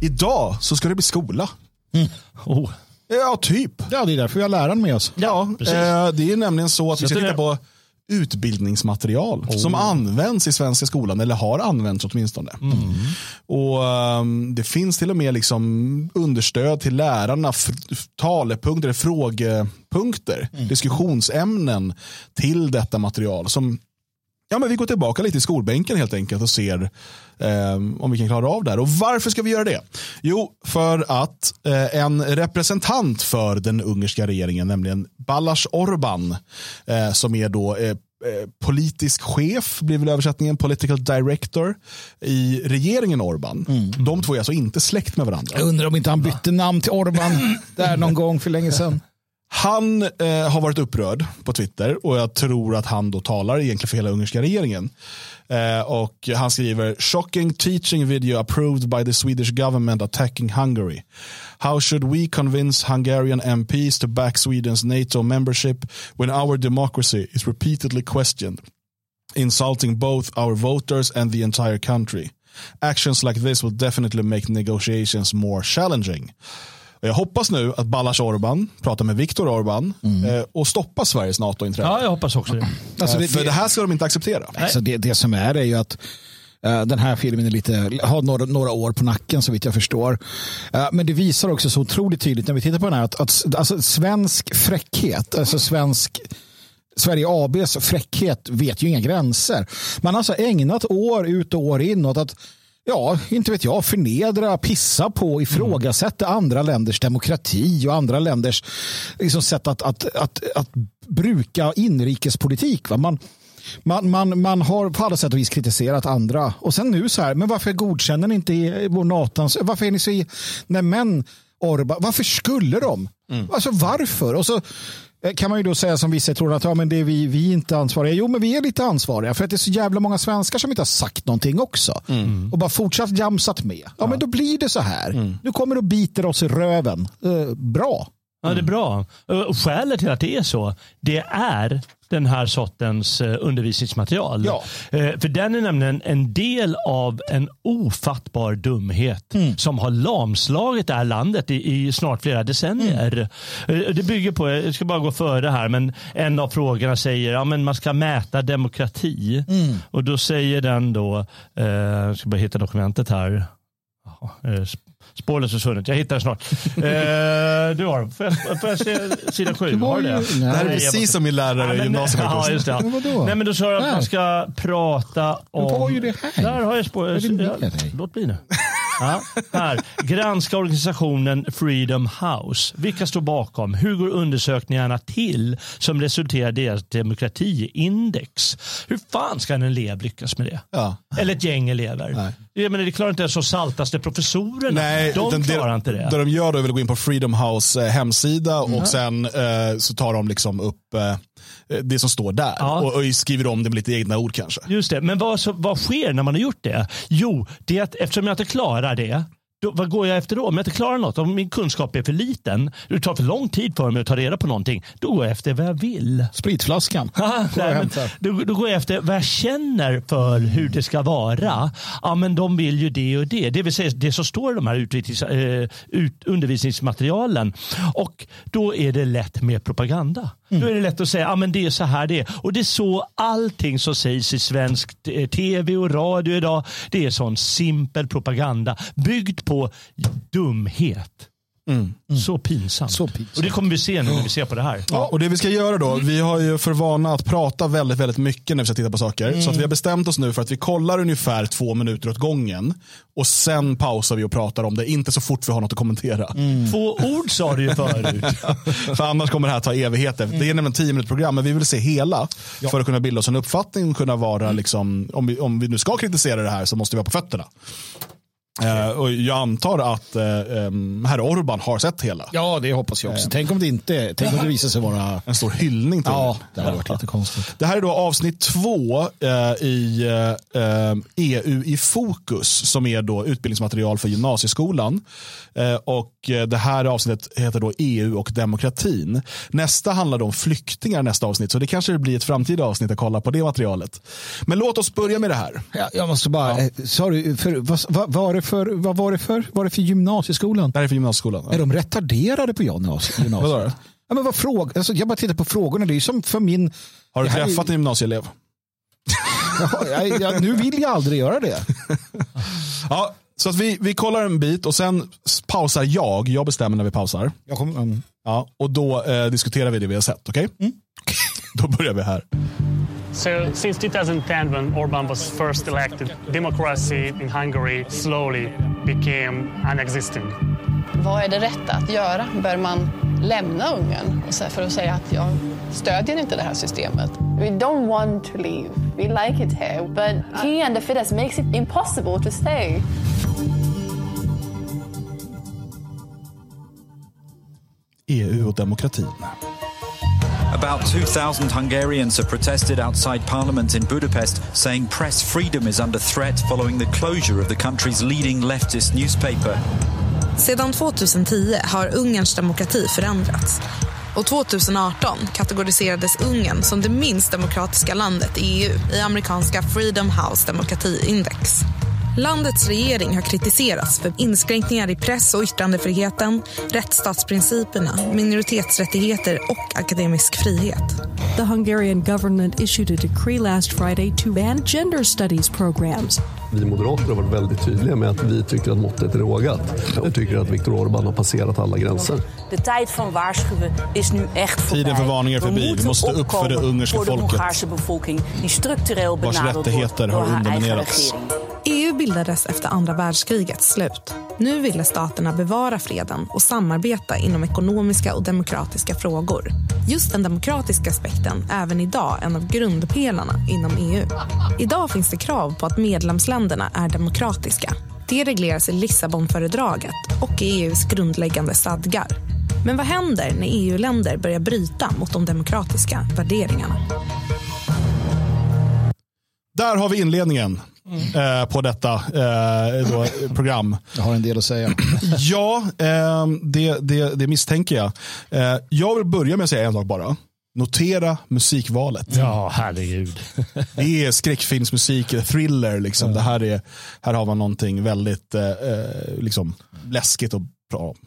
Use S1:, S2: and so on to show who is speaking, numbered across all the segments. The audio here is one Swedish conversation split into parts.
S1: Idag så ska det bli skola.
S2: Oh.
S1: Ja, typ.
S3: Ja, det är därför vi har läraren med oss.
S1: Ja,
S2: precis.
S1: eh, det är nämligen så att vi ska titta på utbildningsmaterial som används i svenska skolan eller har använts åtminstone. Och ehm, Det finns till och med liksom understöd till lärarna, talepunkter, frågepunkter, diskussionsämnen till detta material som Ja, men vi går tillbaka lite i skolbänken helt enkelt och ser eh, om vi kan klara av det här. Och varför ska vi göra det? Jo, för att eh, en representant för den ungerska regeringen, nämligen Balázs Orban, eh, som är då eh, eh, politisk chef, blir väl översättningen, political director i regeringen Orban. De två är alltså inte släkt med varandra.
S3: Jag undrar om inte han bytte namn till Orban där någon gång för länge sedan.
S1: Han eh, har varit upprörd på Twitter och jag tror att han då talar egentligen för hela ungerska regeringen. Eh, och han skriver shocking teaching video approved by the Swedish government attacking Hungary. How should we convince Hungarian MPs to back Sweden's NATO membership when our democracy is repeatedly questioned, insulting both our voters and the entire country? Actions like this will definitely make negotiations more challenging. Och Jag hoppas nu att Balázs Orban pratar med Viktor Orban eh, och stoppar Sveriges NATO-inträde.
S2: Ja, jag hoppas också det.
S3: Alltså
S1: Eh,
S3: det,
S1: För
S3: det,
S1: här ska de inte acceptera.
S3: alltså det, det som är är ju att eh, den här filmen är lite, har några, några år på nacken så vitt jag förstår. Men det visar också så otroligt tydligt när vi tittar på den här att, att alltså, svensk fräckhet, alltså svensk Sverige ABs fräckhet vet ju inga gränser. Man har alltså ägnat år ut och år in åt att Ja, inte vet jag, förnedra, pissa på, ifrågasätta andra länders demokrati och andra länders liksom, sätt att, att, att, att bruka inrikespolitik. Va? Man, man, man, man har på alla sätt och vis kritiserat andra. Och sen nu så här, men varför godkänner ni inte vår NATOns, varför är ni så i, nej men Orban, varför skulle de? Alltså varför? Och så kan man ju då säga som vissa tror att ja, men det är vi, vi är inte ansvariga. Jo, men vi är lite ansvariga för att det är så jävla många svenskar som inte har sagt någonting också. Och bara fortsatt jamsat med. Ja, men då blir det så här. Nu kommer det och biter oss i röven. Eh, bra.
S2: Ja, det är bra. Skälet till att det är så, det är den här sortens eh, undervisningsmaterial.
S3: Ja.
S2: Eh, För den är nämligen en del av en ofattbar dumhet
S3: Mm.
S2: som har lamslagit det här landet i, i snart flera decennier.
S3: Mm.
S2: Eh, Det bygger på, jag ska bara gå före här, men en av frågorna säger att ja, man ska mäta demokrati.
S3: Mm.
S2: Och då säger den då, eh, jag ska bara hitta dokumentet här. Eh, sp- Spårlöst försvunnet. Jag hittar det snart. Eh, du har Får får jag se sidan sju?
S3: Det var
S2: Har du det?
S1: Det här är precis som min lärare
S2: Ja,
S1: i
S2: men-
S1: gymnasiet.
S2: Ja, just det.
S3: Men vadå?
S2: Nej, men då sa du att man ska prata om...
S3: var ju det här.
S2: Där har jag.
S3: Vad
S2: Ja,
S3: dig?
S2: Låt bli nu. Ja, här. Granska organisationen Freedom House. Vilka står bakom? Hur går undersökningarna till som resulterar i deras demokratiindex? Hur fan ska en elev lyckas med det?
S1: Ja.
S2: Eller ett gäng elever.
S1: Nej.
S2: Jag menar, det klarar inte ens de saltaste professorerna.
S1: Nej,
S2: de
S1: utan
S2: klarar
S1: det,
S2: inte det.
S1: Det de gör då är väl att gå in på Freedom House eh, hemsida och sen eh, så tar de liksom upp eh, det som står där
S2: Ja.
S1: och, och skriver om det med lite egna ord kanske.
S2: Just det, men vad, så, vad sker när man har gjort det? Jo, det är att eftersom jag inte klarar det, då, vad går jag efter då? Om jag inte klarar något, om min kunskap är för liten, det tar för lång tid för mig att ta reda på någonting, då går jag efter vad jag vill.
S3: Spritflaskan.
S2: Nej, men, då, då går jag efter vad jag känner för hur det ska vara. Ja, men de vill ju det och det. Det vill säga det som står i de här eh, ut, undervisningsmaterialen. Och då är det lätt med propaganda. Då är det lätt att säga ah, att det är så här det är. Och det är så allting som sägs i svensk tv eh, och radio idag. Det är sån simpel propaganda byggd på dumhet. Så pinsamt.
S3: Så pinsamt.
S2: Och det kommer vi se nu när vi ser på det här.
S1: Ja, och det vi ska göra då, vi har ju för vana att prata väldigt, väldigt mycket när vi ska titta på saker. Så att vi har bestämt oss nu för att vi kollar ungefär två minuter åt gången och sen pausar vi och pratar om det. Inte så fort vi har något att kommentera.
S2: Två ord sa du ju förut.
S1: För annars kommer det här ta evigheter. Det är nämligen tio minuters program, men vi vill se hela för att kunna bilda oss en uppfattning och kunna vara, liksom, om, vi, om vi nu ska kritisera det här så måste vi vara på fötterna. Eh, och jag antar att eh, em, herr Orban har sett hela.
S3: Ja, det hoppas jag också. Tänk om det inte, tänk om det visar sig vara...
S1: En stor hyllning till
S3: Ja,
S1: det.
S3: det hade varit lite konstigt.
S1: Det här är då avsnitt två i EU i fokus som är då utbildningsmaterial för gymnasieskolan. Och det här avsnittet heter då EU och demokratin. Nästa handlar om flyktingar nästa avsnitt så det kanske blir ett framtida avsnitt att kolla på det materialet. Men låt oss börja med det här.
S3: Ja, jag måste bara, eh, sorry, för, vad, vad var det för, vad var det för, var det för gymnasieskolan?
S1: Det här är för gymnasieskolan.
S3: Är de retarderade på gymnasiet? Ja, men vad fråga, alltså, jag bara tittar på frågorna. Det är som för min...
S1: Har du
S3: här är-
S1: träffat en gymnasieelev?
S3: Ja, jag, jag, nu vill jag aldrig göra det.
S1: Ja, så att vi, vi kollar en bit och sen pausar jag. Jag bestämmer när vi pausar.
S3: Kommer, mm.
S1: Ja, och då eh, diskuterar vi det vi har sett. Okej? Då börjar vi här.
S4: So, since 2010, when Orban was first elected, democracy in Hungary slowly became unexisting.
S5: Vad är det rätta att göra? Bör man lämna Ungern och så- för att säga att jag stödjer inte det här systemet?
S6: We don't want to leave. We like it here, but he and the Fidesz makes it impossible to stay.
S1: EU och demokratin.
S7: About 2,000 Hungarians have protested outside parliament in Budapest, saying press freedom is under threat following the closure of the country's leading leftist newspaper.
S8: Sedan 2010 har Ungerns demokrati förändrats. Och 2018 kategoriserades Ungern som det minst demokratiska landet i EU i amerikanska Freedom House demokratiindex. Landets regering har kritiserats för inskränkningar i press och yttrandefriheten, rättsstatsprinciperna, minoritetsrättigheter och akademisk frihet.
S9: The Hungarian government issued a decree last Friday to ban gender studies programs.
S10: Vi moderater har varit väldigt tydliga med att vi tycker att måttet är rågat. Vi tycker att Viktor Orbán har passerat alla gränser.
S11: De tijd van waarschuwen is nu echt voorbij.
S1: Tiden för varning är förbi. Vi måste upp för det ungerska folket. Vars rättigheter har underminerats.
S8: EU bildades efter andra världskrigets slut. Nu ville staterna bevara freden och samarbeta inom ekonomiska och demokratiska frågor. Just den demokratiska aspekten är även idag en av grundpelarna inom EU. Idag finns det krav på att medlemsländerna är demokratiska. Det regleras i Lissabonfördraget och i EUs grundläggande stadgar. Men vad händer när EU-länder börjar bryta mot de demokratiska värderingarna?
S1: Där har vi inledningen eh, på detta eh, då, program.
S3: Jag har en del att säga.
S1: Ja, eh, det, det, det misstänker jag. Eh, jag vill börja med att säga en sak bara. Notera musikvalet.
S2: Ja, herregud.
S1: Det är skräckfilmsmusik, thriller. Liksom. Det här, är, här har man någonting väldigt eh, eh, liksom, läskigt pra,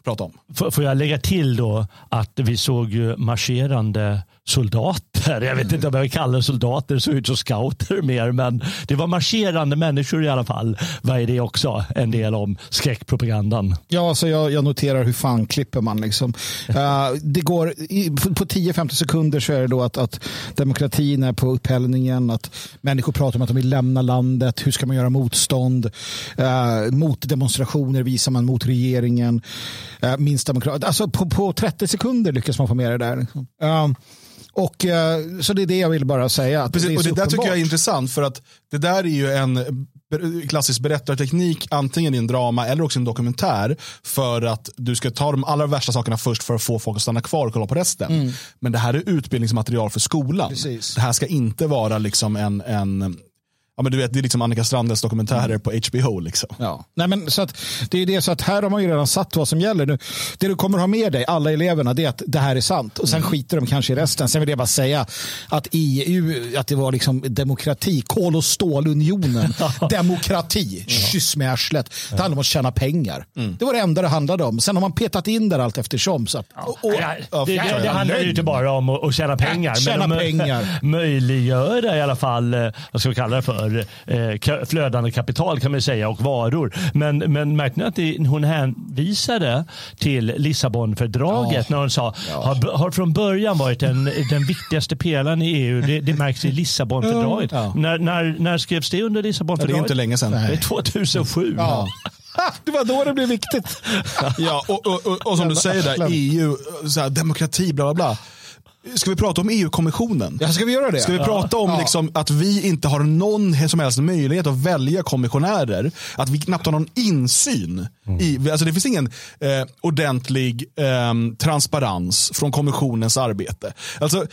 S1: prata om.
S2: F- Får jag lägga till då att vi såg ju marscherande soldater. Jag vet inte om jag vill kalla soldater, det såg ut som scouter mer. Men det var marscherande människor i alla fall. Vad är det också? En del om skräckpropagandan.
S3: Ja, så jag, jag noterar hur fan klipper man. Liksom. Eh, det går, i, på på 10-15 sekunder så är det då att, att demokratin är på upphällningen, att människor pratar om att de vill lämna landet, hur ska man göra motstånd, uh, motdemonstrationer visar man mot regeringen, uh, minst demokrat. Alltså på, på 30 sekunder lyckas man få med det där. Eh, och, eh, så det är det jag vill bara säga.
S1: Precis,
S3: är
S1: och det där tycker jag är intressant för att det där är ju en klassisk berättarteknik antingen i en drama eller också en dokumentär för att du ska ta de allra värsta sakerna först för att få folk att stanna kvar och kolla på resten. Men det här är utbildningsmaterial för skolan.
S3: Mm. Precis.
S1: Det här ska inte vara liksom en, en ja, men du vet, det är liksom Annika Strandhälls dokumentärer på HBO. Liksom.
S3: Ja. Nej, men så att, det är det så att här har man ju redan satt vad som gäller. Nu, det du kommer ha med dig, alla eleverna, det är att det här är sant. Och sen skiter de kanske i resten. Sen vill jag bara säga att EU, att det var liksom demokrati, kol och stålunionen. demokrati, kyss med arslet. Det handlar om att tjäna pengar. Det var det enda det handlade om. Sen har man petat in där allt eftersom. Så att, och, och,
S2: Ja, det, det, det handlar ju inte bara om att, tjäna pengar.
S3: tjäna
S2: men
S3: pengar.
S2: möjliggöra i alla fall, eh, vad ska vi kalla det för, eh, ka- flödande kapital kan man säga och varor. Men, men märkte ni att det, hon hänvisade till Lissabonfördraget när hon sa har, har från början varit den, den viktigaste pelaren i EU. Det, det märks i Lissabonfördraget.
S3: Ja.
S2: När, när, när skrevs det under
S1: Ja, det
S2: Lissabonfördraget?
S1: är inte länge sedan.
S2: Det är 2007.
S3: ja. Det var då det blev viktigt.
S1: Ja, och, och, och, och som du säger där, EU, så här, demokrati, bla bla bla. Ska vi prata om EU-kommissionen?
S3: Ja, ska vi göra det?
S1: Ska vi prata om
S3: Ja.
S1: liksom, att vi inte har någon som helst möjlighet att välja kommissionärer? Att vi knappt har någon insyn. I, alltså det finns ingen eh, ordentlig eh, transparens från kommissionens arbete. Alltså,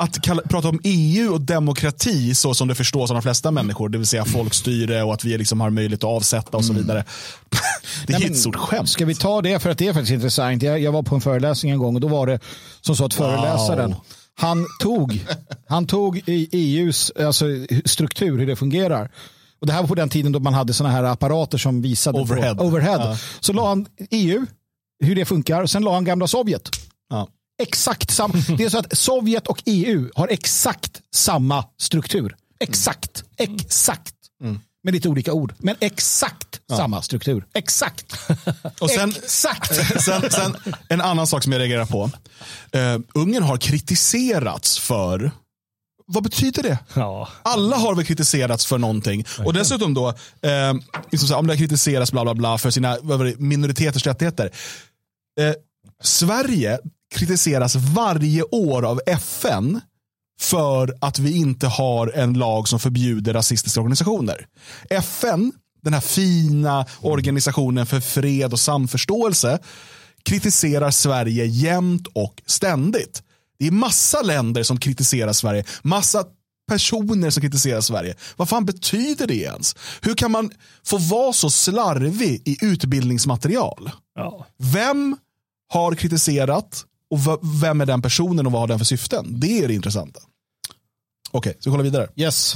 S1: att kalla, prata om EU och demokrati så som det förstås av de flesta människor, det vill säga folkstyre och att vi liksom har möjlighet att avsätta och så vidare. Det är
S3: Nej,
S1: ett stort skämt.
S3: Ska vi ta det för att det är faktiskt intressant. Jag, jag var på en föreläsning en gång och då var det som så att föreläsaren han tog, han tog i EUs alltså, struktur, hur det fungerar. Och det här var på den tiden då man hade sådana här apparater som visade
S1: Overhead.
S3: På, overhead.
S1: Ja.
S3: Så la han EU, hur det funkar, och sen la han gamla Sovjet.
S1: Ja.
S3: Exakt samma. Det är så att Sovjet och EU har exakt samma struktur. Exakt. Exakt. Med lite olika ord. Men exakt samma struktur. Exakt.
S1: Och sen,
S3: Exakt.
S1: sen, sen, en annan sak som jag reagerar på. Uh, Ungern har kritiserats för, vad betyder det?
S2: Ja.
S1: Alla har väl kritiserats för någonting. Och dessutom då, eh, liksom så här, om det har kritiserats bla bla bla för sina minoriteters rättigheter. Eh, Sverige kritiseras varje år av FN för att vi inte har en lag som förbjuder rasistiska organisationer. FN, den här fina organisationen för fred och samförståelse, kritiserar Sverige jämt och ständigt. Det är massa länder som kritiserar Sverige, massa personer som kritiserar Sverige. Vad fan betyder det ens? Hur kan man få vara så slarvig i utbildningsmaterial?
S2: Ja.
S1: Vem har kritiserat och vem är den personen och vad har den för syften? Det är det intressanta. Okej, så vi kollar vidare.
S3: Yes.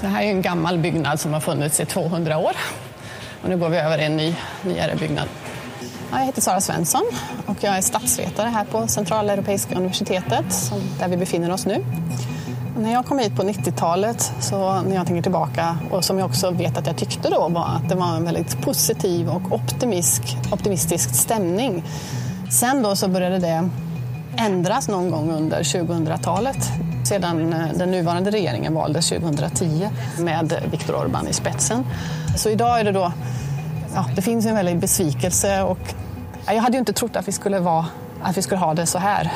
S5: Det här är en gammal byggnad som har funnits i 200 år. Och nu går vi över i en ny, nyare byggnad. Jag heter Sara Svensson och jag är statsvetare här på Centraleuropeiska universitetet där vi befinner oss nu. När jag kom hit på 90-talet, så när jag tänker tillbaka och som jag också vet att jag tyckte då var att det var en väldigt positiv och optimisk, optimistisk stämning. Sen då så började det ändras någon gång under 2000-talet sedan eh, den nuvarande regeringen valdes 2010 med Viktor Orbán i spetsen. Så idag är det då, ja, det finns en väldig besvikelse och jag hade ju inte trott att vi skulle, vara, att vi skulle ha det så här.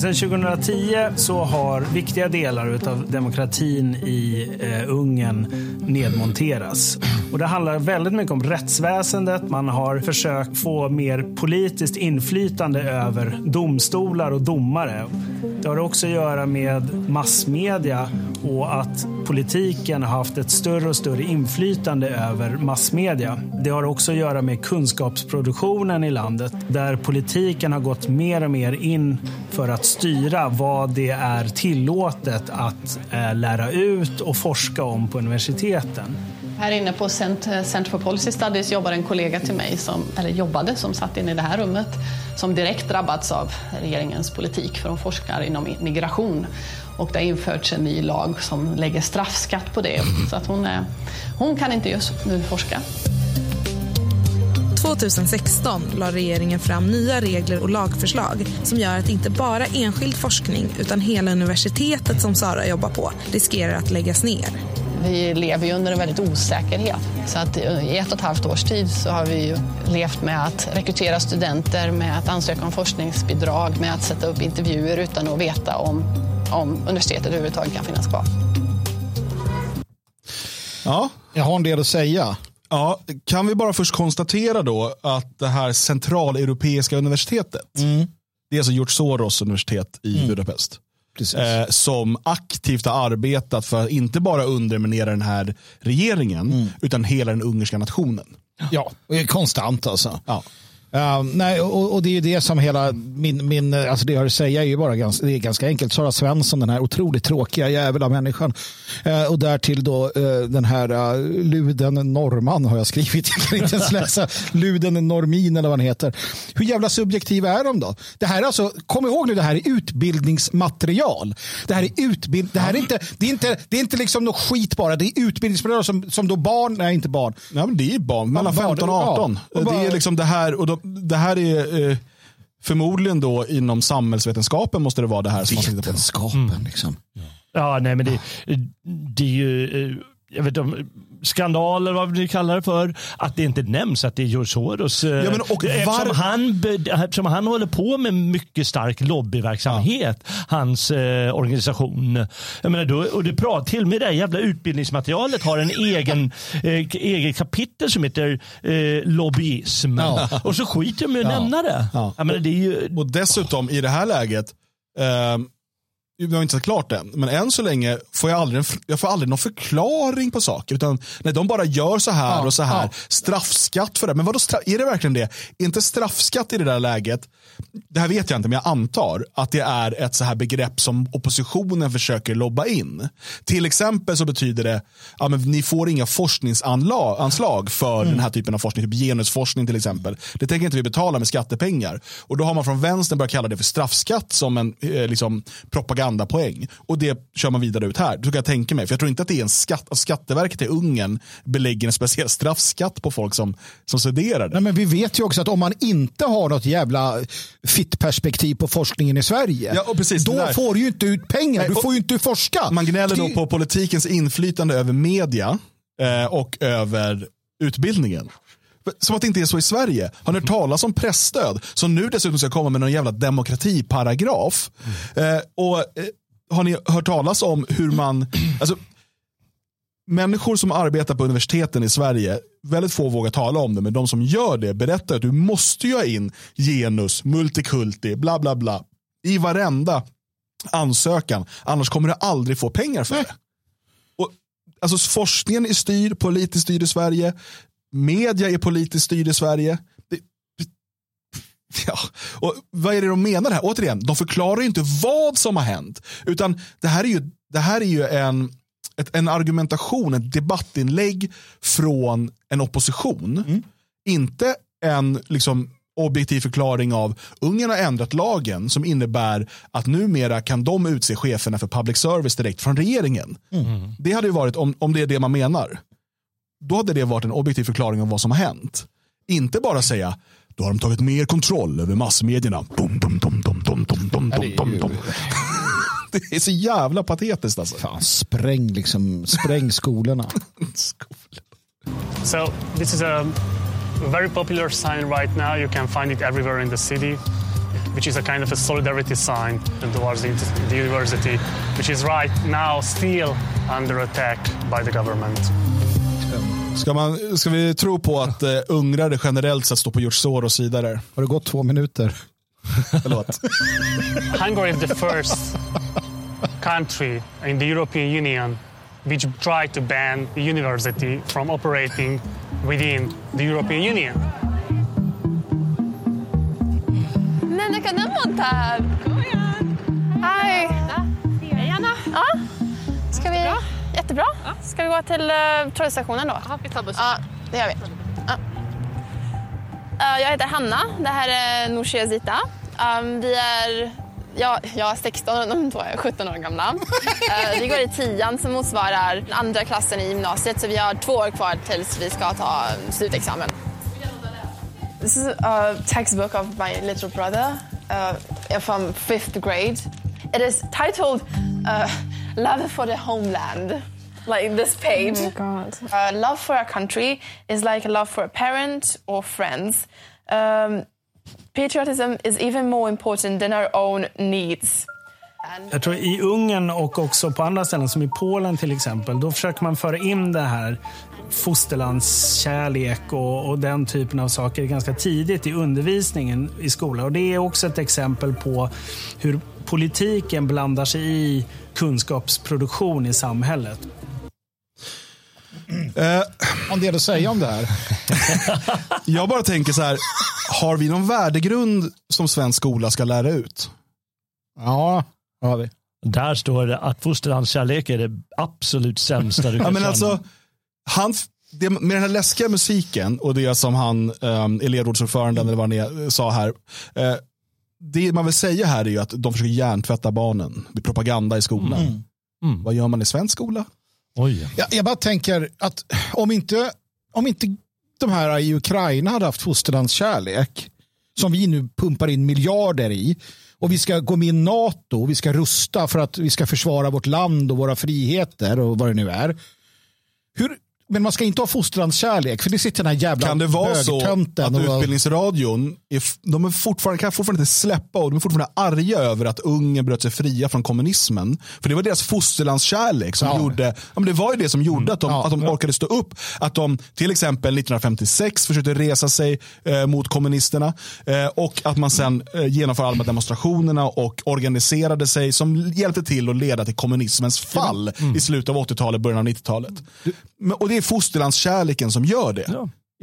S12: Sedan 2010 så har viktiga delar av demokratin i eh, Ungern nedmonterats. Och det handlar väldigt mycket om rättsväsendet. Man har försökt få mer politiskt inflytande över domstolar och domare. Det har också att göra med massmedia och att politiken har haft ett större och större inflytande över massmedia. Det har också att göra med kunskapsproduktionen i landet där politiken har gått mer och mer in för att styra vad det är tillåtet att eh, lära ut och forska om på universiteten.
S5: Här inne på Center for Policy Studies jobbar en kollega till mig, som, eller jobbade, som satt inne i det här rummet, som direkt drabbats av regeringens politik, för hon forskar inom migration. Och det har införts en ny lag som lägger straffskatt på det. Så att hon, är, hon kan inte just nu forska.
S8: 2016 la regeringen fram nya regler och lagförslag som gör att inte bara enskild forskning utan hela universitetet som Sara jobbar på riskerar att läggas ner.
S5: Vi lever ju under en väldigt osäkerhet. Så att i ett och ett halvt års tid så har vi ju levt med att rekrytera studenter, med att ansöka om forskningsbidrag, med att sätta upp intervjuer utan att veta om, om universitetet överhuvudtaget kan finnas kvar.
S1: Ja.
S3: Jag har en del att säga.
S1: Ja, kan vi bara först konstatera då att det här centraleuropeiska universitetet, det är alltså George Soros universitet i Budapest. Eh, som aktivt har arbetat för att inte bara underminera den här regeringen, utan hela den ungerska nationen.
S3: Ja, konstant alltså.
S1: Ja.
S3: Uh, nej, och, och det är ju det som hela min, min alltså det jag har att säga är ju bara ganska, det är ganska enkelt. Sara Svensson, den här otroligt tråkiga jävla människan. Uh, och därtill då uh, den här uh, Luden Norman har jag skrivit. Jag kan inte ens läsa Luden Normin eller vad han heter. Hur jävla subjektiva är de då? Det här är alltså, kom ihåg nu, det här är utbildningsmaterial. Det här är utbild, det här är inte, det är inte, det är inte liksom något skit bara. Det är utbildningsmaterial som, som då barn, nej inte barn.
S1: Ja, men det är barn, mellan
S3: Ja, barn,
S1: 15 och 18.
S3: ja. Och
S1: Det är
S3: bara-
S1: liksom det här, och de, det här är eh, förmodligen då inom samhällsvetenskapen måste det vara det här som man tittar på.
S3: Vetenskapen liksom.
S2: Ja, nej, men det, det är ju eh, jag vet inte, skandaler, vad ni kallar det för, att det inte nämns att det är George Soros. eh,
S1: Ja, men och
S2: eftersom,
S1: var-
S2: han, eftersom han håller på med mycket stark lobbyverksamhet, hans eh, organisation. Jag menar, då, och det pratar till och med det här jävla utbildningsmaterialet har en egen, eh, egen kapitel som heter eh, lobbyism.
S1: Ja.
S2: Och så skiter de i att
S1: Ja.
S2: nämna det.
S1: Ja.
S2: Jag menar, det är ju,
S1: Och dessutom i det här läget, eh, vi har inte sett klart än, men än så länge får jag aldrig, en, jag får aldrig någon förklaring på saker. Utan nej, de bara gör så här
S3: Ja,
S1: och så här.
S3: ja.
S1: Straffskatt för det. Men vadå, är det verkligen det? Inte straffskatt i det där läget, det här vet jag inte, men jag antar att det är ett så här begrepp som oppositionen försöker lobba in. Till exempel så betyder det, ja, men ni får inga forskningsanslag för den här typen av forskning, typ genusforskning till exempel. Det tänker inte vi betala med skattepengar. Och då har man från vänstern börjat kalla det för straffskatt som en eh, liksom, propagandapoäng. Och det kör man vidare ut här. Det kan jag tänka mig. För jag tror inte att det är en skatt, att Skatteverket i Ungern belägger en speciell straffskatt på folk som, som studerar det.
S3: Nej, men vi vet ju också att om man inte har något jävla fitt-perspektiv på forskningen i Sverige,
S1: Ja, och precis,
S3: då
S1: där.
S3: får du ju inte ut pengar.
S1: Nej,
S3: Du får ju inte forska.
S1: Man gnäller
S3: Det-
S1: då på politikens inflytande över media eh, och över utbildningen. Som att det inte är så i Sverige. Har ni hört talas om pressstöd? Som nu dessutom ska komma med någon jävla demokratiparagraf. Eh, och eh, Har ni hört talas om hur man... Alltså, människor som arbetar på universiteten i Sverige, väldigt få vågar tala om det, men de som gör det berättar att du måste ju ha in genus, multikulti, bla bla bla i varenda ansökan. Annars kommer du aldrig få pengar för det. Och, alltså, forskningen är styrd, politiskt styrd i Sverige. Media är politiskt styrd i Sverige. Det, ja. och vad är det de menar här? Återigen, de förklarar ju inte vad som har hänt. Utan det här är ju, det här är ju en, ett, en argumentation, ett debattinlägg från en opposition. Inte en liksom, objektiv förklaring av Ungern har ändrat lagen som innebär att numera kan de utse cheferna för public service direkt från regeringen. Det hade ju varit, om, om det är det man menar, då hade det varit en objektiv förklaring av vad som har hänt. Inte bara säga, då har de tagit mer kontroll över massmedierna. Dum, dum, dum, dum, dum, dum, dum, dum, dum, dum. Det är så jävla patetiskt alltså.
S3: Fan, spräng, liksom, spräng skolorna.
S4: So this is a very popular sign right now. You can find it everywhere in the city, which is a kind of a solidarity sign towards the, the university, which is right now still under attack by the government.
S1: Ska, man, ska vi tro på att eh, ungrare generellt sett står på George Soros sida där?
S3: Har det gått två minuter?
S1: Förlåt.
S4: Hungary is the first country in the European Union which tried to ban the university from operating within the European Union.
S6: När kan den vara där? Kom igen. Hej. Hej, Anna. Ja. Ska vi... Jättebra. Ska vi gå till uh, Trollstationen då? Ja, vi tar bussen. Ja, det gör vi. Ja. Eh, jag heter Hanna. Det här är Nooshi Zita. Um, vi är... Ja, jag är 16 och de två är 17 år gamla. Eh, vi går i tian som motsvarar andra klassen i gymnasiet så vi har två år kvar tills vi ska ta slutexamen. This is a textbook of my little brother uh, from fifth grade. It is titled uh, Love for the Homeland. Like this page.
S5: Oh my God.
S6: Uh, love for a country is like love for a parent or friends. Um, patriotism is even more important than our own needs.
S12: Jag tror i Ungern och också på andra ställen, som i Polen till exempel, då försöker man föra in det här fosterlandskärlek och, och den typen av saker ganska tidigt i undervisningen i skolan. Och Det är också ett exempel på hur politiken blandar sig i kunskapsproduktion i samhället.
S1: Eh,
S3: en del att säga om det här?
S1: jag bara tänker så här, har vi någon värdegrund som svensk skola ska lära ut?
S3: Ja, har vi.
S2: Där står det att fosterlandskärlek är det absolut sämsta du kan
S1: Ja, men
S2: känna.
S1: alltså, han, det, med den här läskiga musiken och det som han, um, elevrådsordföranden eller vad han är, sa här. eh, det man vill säga här är ju att de försöker hjärntvätta barnen. Det är propaganda i skolan.
S3: Mm.
S1: Vad gör man i svensk skola?
S2: Oj.
S3: Jag, jag bara tänker att om inte, om inte de här i Ukraina hade haft fosterlandskärlek som vi nu pumpar in miljarder i och vi ska gå med i NATO och vi ska rusta för att vi ska försvara vårt land och våra friheter och vad det nu är. Hur, men man ska inte ha fostrandskärlek, för det sitter den här jävla
S1: Kan det vara så att Utbildningsradion är, de är fortfarande, kan fortfarande inte släppa och de är fortfarande arga över att Ungern bröt sig fria från kommunismen. För det var deras fosterlandskärlek som
S3: Ja.
S1: gjorde, ja, men det var ju det som gjorde att de, att de orkade stå upp. Att de till exempel 1956 försökte resa sig eh, mot kommunisterna eh, och att man sen eh, genomför allmänna demonstrationerna och organiserade sig som hjälpte till att leda till kommunismens fall i slutet av 80-talet, början av 90-talet. Men- Och det är fosterlandskärleken som gör det.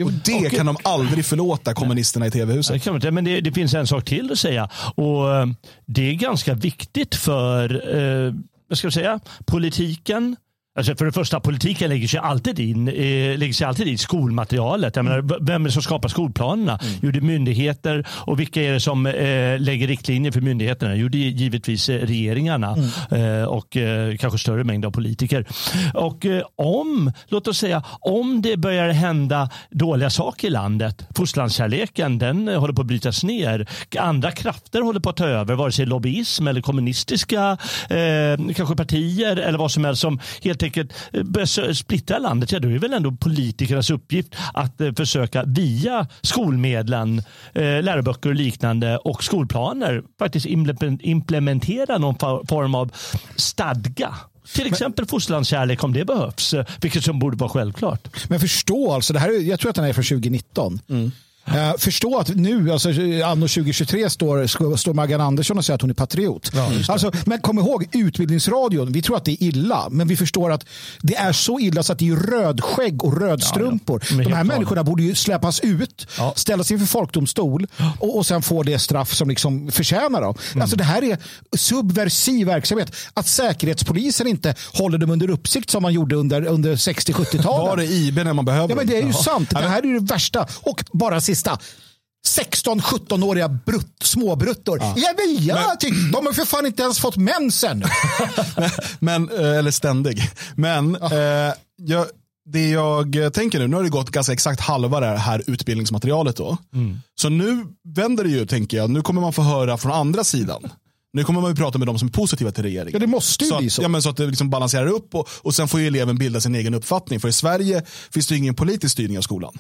S1: Och det kan de aldrig förlåta kommunisterna i tv-huset.
S2: Men det, det finns en sak till att säga. Och eh, Det är ganska viktigt för eh, vad ska jag säga, politiken. Alltså för det första, politiken lägger sig alltid in eh, lägger sig alltid i skolmaterialet. Jag menar, vem är det som skapar skolplanerna? Jo, det är myndigheter. Och vilka är det som eh, lägger riktlinjer för myndigheterna? Jo, det är givetvis eh, regeringarna eh, och eh, kanske större mängd av politiker. Och eh, om, låt oss säga, om det börjar hända dåliga saker i landet, fosterlandskärleken den håller på att brytas ner. Andra krafter håller på att ta över, vare sig lobbyism eller kommunistiska kanske partier eller vad som helst som helt enkelt eh, börjar splittra landet. Ja, då är det väl ändå politikernas uppgift att eh, försöka via skolmedlen, eh, läroböcker och liknande och skolplaner faktiskt imple- implementera någon form av stadga. Till exempel fosterlandskärlek om det behövs, eh, vilket som borde vara självklart.
S3: Men förstå alltså, det här är, jag tror att den är från 2019. Eh, förstå att nu, alltså, anno 2023, står, står Maggan Andersson och säger att hon är patriot. alltså, men kom ihåg, Utbildningsradion, vi tror att det är illa, men vi förstår att det är så illa så att det är rödskägg och rödstrumpor.
S2: Men
S3: De
S2: helt
S3: här människorna borde ju släppas ut, ställas inför folkdomstol och, och sen få det straff som liksom förtjänar dem. Alltså, det här är subversiv verksamhet. Att Säkerhetspolisen inte håller dem under uppsikt som man gjorde under, under 60-70-talet.
S1: Var det IB när man behöver
S3: Ja, men det är ju sant. Det här är ju det värsta. Och bara sista. 16-17-åriga brutt, småbruttor. Ja. men jag tycker, de har för fan inte ens fått mensen.
S1: men, eh, eller ständig. Men eh, jag, det jag tänker nu, nu har det gått ganska exakt halva det här utbildningsmaterialet. Då. Så nu vänder det ju, tänker jag. Nu kommer man få höra från andra sidan. Nu kommer man ju prata med de som är positiva till regeringen.
S3: Ja, det måste ju
S1: så
S3: bli
S1: att,
S3: så.
S1: Ja, men så att det liksom balanserar upp och, och sen får ju eleven bilda sin egen uppfattning. För i Sverige finns det ju ingen politisk styrning av skolan.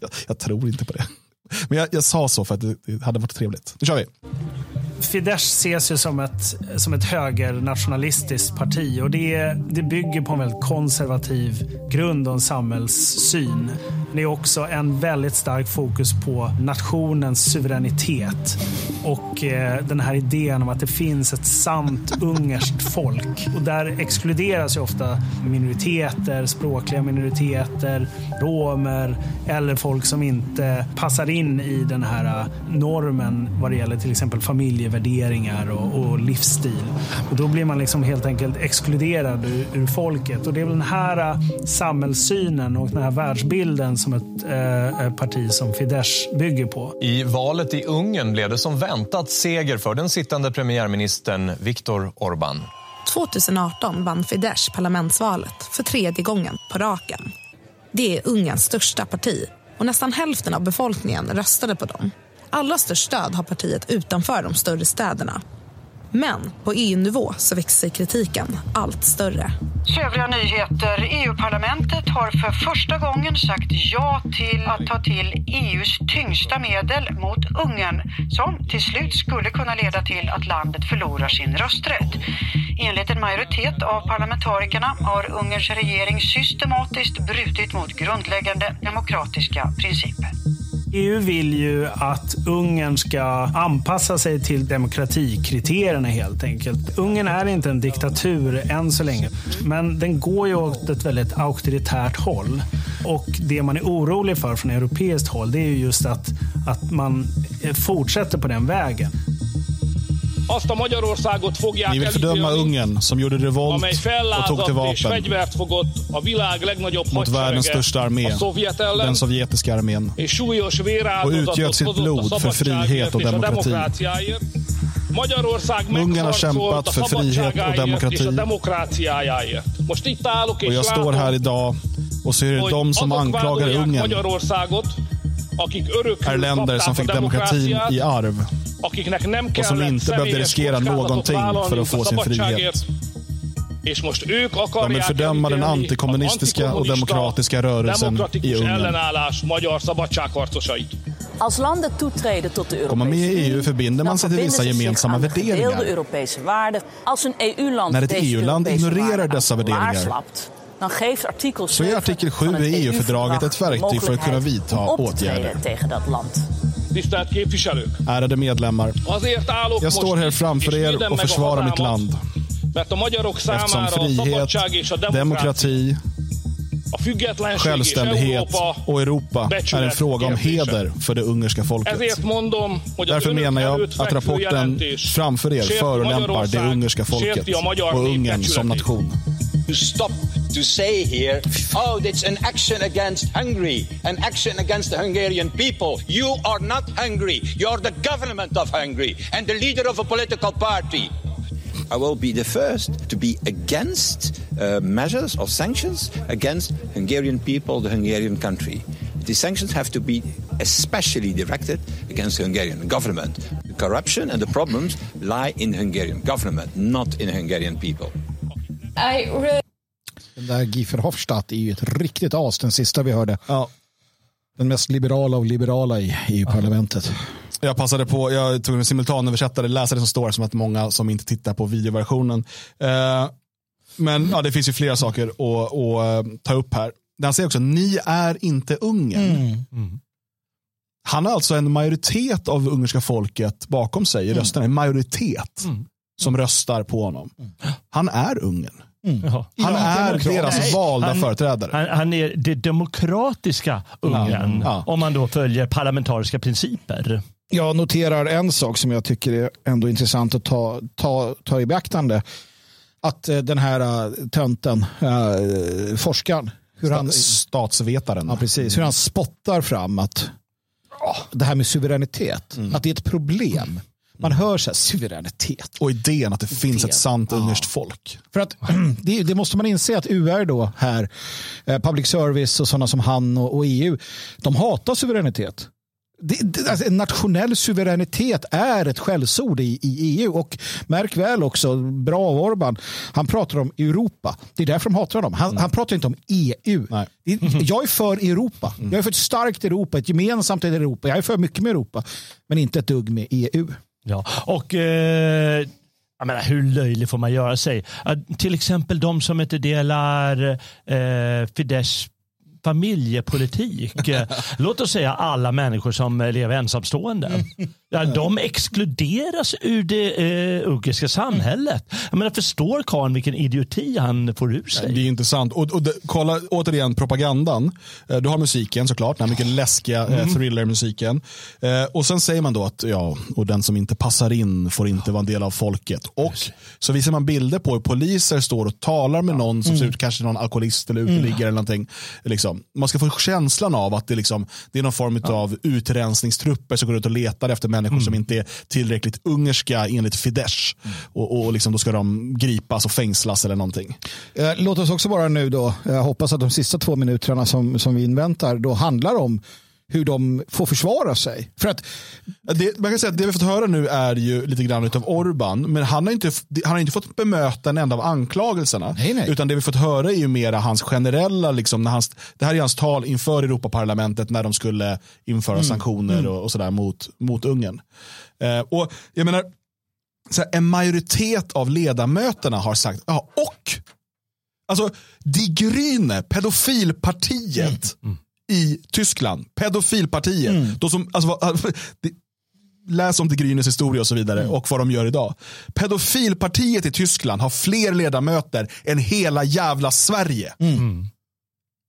S1: Jag, jag tror inte på det. Men jag, jag sa så för att det, det hade varit trevligt. Nu kör vi.
S12: Fidesz ses ju som ett, som ett högernationalistiskt parti och det, det bygger på en väldigt konservativ grund och en samhällssyn. Det är också en väldigt stark fokus på nationens suveränitet och eh, den här idén om att det finns ett sant ungerskt folk. Och där exkluderas ju ofta minoriteter, språkliga minoriteter, romer eller folk som inte passar in i den här eh, normen vad det gäller till exempel familjevärderingar och, och livsstil. Och då blir man liksom helt enkelt exkluderad ur, ur folket. Och det är väl den här eh, samhällssynen och den här världsbilden som ett eh, parti som Fidesz bygger på.
S13: I valet i Ungern blev det som väntat seger för den sittande premiärministern Viktor Orbán.
S8: 2018 vann Fidesz parlamentsvalet för tredje gången på raken. Det är Ungerns största parti och nästan hälften av befolkningen röstade på dem. Allra störst stöd har partiet utanför de större städerna. Men på EU-nivå så växer kritiken allt större.
S14: Övriga nyheter. EU-parlamentet har för första gången sagt ja till att ta till EUs tyngsta medel mot Ungern som till slut skulle kunna leda till att landet förlorar sin rösträtt. Enligt en majoritet av parlamentarikerna har Ungerns regering systematiskt brutit mot grundläggande demokratiska principer.
S12: EU vill ju att Ungern ska anpassa sig till demokratikriterierna helt enkelt. Ungern är inte en diktatur än så länge, men den går ju åt ett väldigt auktoritärt håll. Och det man är orolig för från europeiskt håll, det är ju just att, att man fortsätter på den vägen.
S15: Azt a Magyarországot fogják
S1: Ni vill fördöma Ungern som gjorde revolt
S15: amely
S1: och tog till vapen
S15: fegyvert fogott a világ legnagyobb
S1: mot världens största armé,
S15: ellen,
S1: den sovjetiska armén. Och utgöt sitt blod för frihet och demokrati. Ungern har kämpat för frihet och demokrati. Och jag står här idag och så är det de som anklagar Ungern är länder som fick demokratin i arv och som inte behövde riskera någonting för att få sin frihet. De vill fördöma den antikommunistiska och demokratiska rörelsen i Ungern.
S15: ellenállás magyar szabadságharcosait.
S11: Als landen toetreden tot de
S1: Kommer
S11: Europese
S1: med i EU
S11: Unie,
S1: förbinder man sig till vissa gemensamma värderingar.
S11: EU-land
S1: När ett EU-land
S11: Europese
S1: ignorerar dessa värderingar så är
S11: 7
S1: artikel 7
S11: van het
S1: i EU-fördraget ett verktyg för att kunna vidta åtgärder.
S15: Tisztelt képviselők!
S1: Ärade medlemmar, jag står här framför er och försvarar mitt land. Eftersom frihet, demokrati, självständighet och Europa är en fråga om heder för det ungerska folket. Därför menar jag att rapporten framför er förolämpar det ungerska folket och Ungern som nation.
S16: To say here, oh, it's an action against Hungary, an action against the Hungarian people. You are not Hungary. You are the government of Hungary and the leader of a political party. I will be the first to be against uh, measures or sanctions against Hungarian people, the Hungarian country. The sanctions have to be especially directed against the Hungarian government. The corruption and the problems lie in the Hungarian government, not in the Hungarian people.
S6: I really
S3: Den där Guy Verhofstadt är ju ett riktigt as, den sista vi hörde. Den mest liberala av liberala i EU-parlamentet.
S1: Jag passade på, jag tog en simultanöversättare, läsa det som står som att många som inte tittar på videoversionen. Eh, men ja, det finns ju flera saker att, att eh, ta upp här. Han säger också, ni är inte Ungern. Han har alltså en majoritet av ungerska folket bakom sig i rösterna. En majoritet som röstar på honom. Han är Ungern.
S2: Ja.
S1: Han är
S2: Demokrat.
S1: deras
S2: Nej,
S1: valda
S2: han-
S1: företrädare.
S2: Han, han är det demokratiska Ungern,
S3: Ja.
S2: om man då följer parlamentariska principer.
S3: Jag noterar en sak som jag tycker är ändå intressant att ta, ta, ta i beaktande. Att eh, den här uh, tönten, uh, forskaren, hur han,
S1: Statsvetaren.
S3: ja, precis, hur han spottar fram att det här med suveränitet, att det är ett problem. Man hör så här, suveränitet.
S1: Och idén att det finns
S3: Idén.
S1: ett sant ungerskt folk.
S3: För att det, det måste man inse att UR då här, eh, public service och sådana som han och, och EU, de hatar suveränitet. Det, det, alltså nationell suveränitet är ett skällsord i, i EU och märk väl också, bra av Orban, han pratar om Europa. Det är därför de hatar honom. Han, han pratar inte om EU. Det, jag är för Europa. Jag är för ett starkt Europa, ett gemensamt Europa. Jag är för mycket med Europa, men inte ett dugg med EU.
S2: Ja, och eh, jag menar, hur löjlig får man göra sig? Att till exempel de som inte delar eh, Fidesz familjepolitik. Låt oss säga alla människor som lever ensamstående. Ja, de exkluderas ur det eh, ungerska samhället. Jag menar, förstår karln vilken idioti han får ur sig?
S1: Det är intressant. Och, och kolla återigen propagandan. Eh, Du har musiken såklart, den här mycket läskiga eh,
S2: Mm.
S1: thrillermusiken. Eh, och sen säger man då att ja, och den som inte passar in får inte vara en del av folket. Och så visar man bilder på hur poliser står och talar med någon som ser ut kanske någon alkoholist eller uteliggare eller någonting. Liksom. Man ska få känslan av att det, liksom, det är någon form av utrensningstrupper som går ut och letar efter människor som inte är tillräckligt ungerska enligt Fidesz. Och, och liksom, då ska de gripas och fängslas eller någonting.
S3: Eh, Låt oss också bara nu då, jag hoppas att de sista två minuterna som, som vi inväntar då handlar om hur de får försvara sig. För att
S1: Det, man kan säga att det vi fått höra nu är ju lite grann av Orban, men han har inte, han har inte fått bemöta en enda av anklagelserna. Utan det vi fått höra är ju mera hans generella, liksom, när hans, det här är hans tal inför Europaparlamentet när de skulle införa
S17: Mm.
S1: sanktioner
S17: Mm.
S1: och, och sådär mot, mot Ungern. Eh, och jag menar, så här, en majoritet av ledamöterna har sagt, ja och, alltså Die Grüne, pedofilpartiet i Tyskland, pedofilpartiet, de som, alltså, det, läs om Die Grünes historia och så vidare och vad de gör idag. Pedofilpartiet i Tyskland har fler ledamöter än hela jävla Sverige.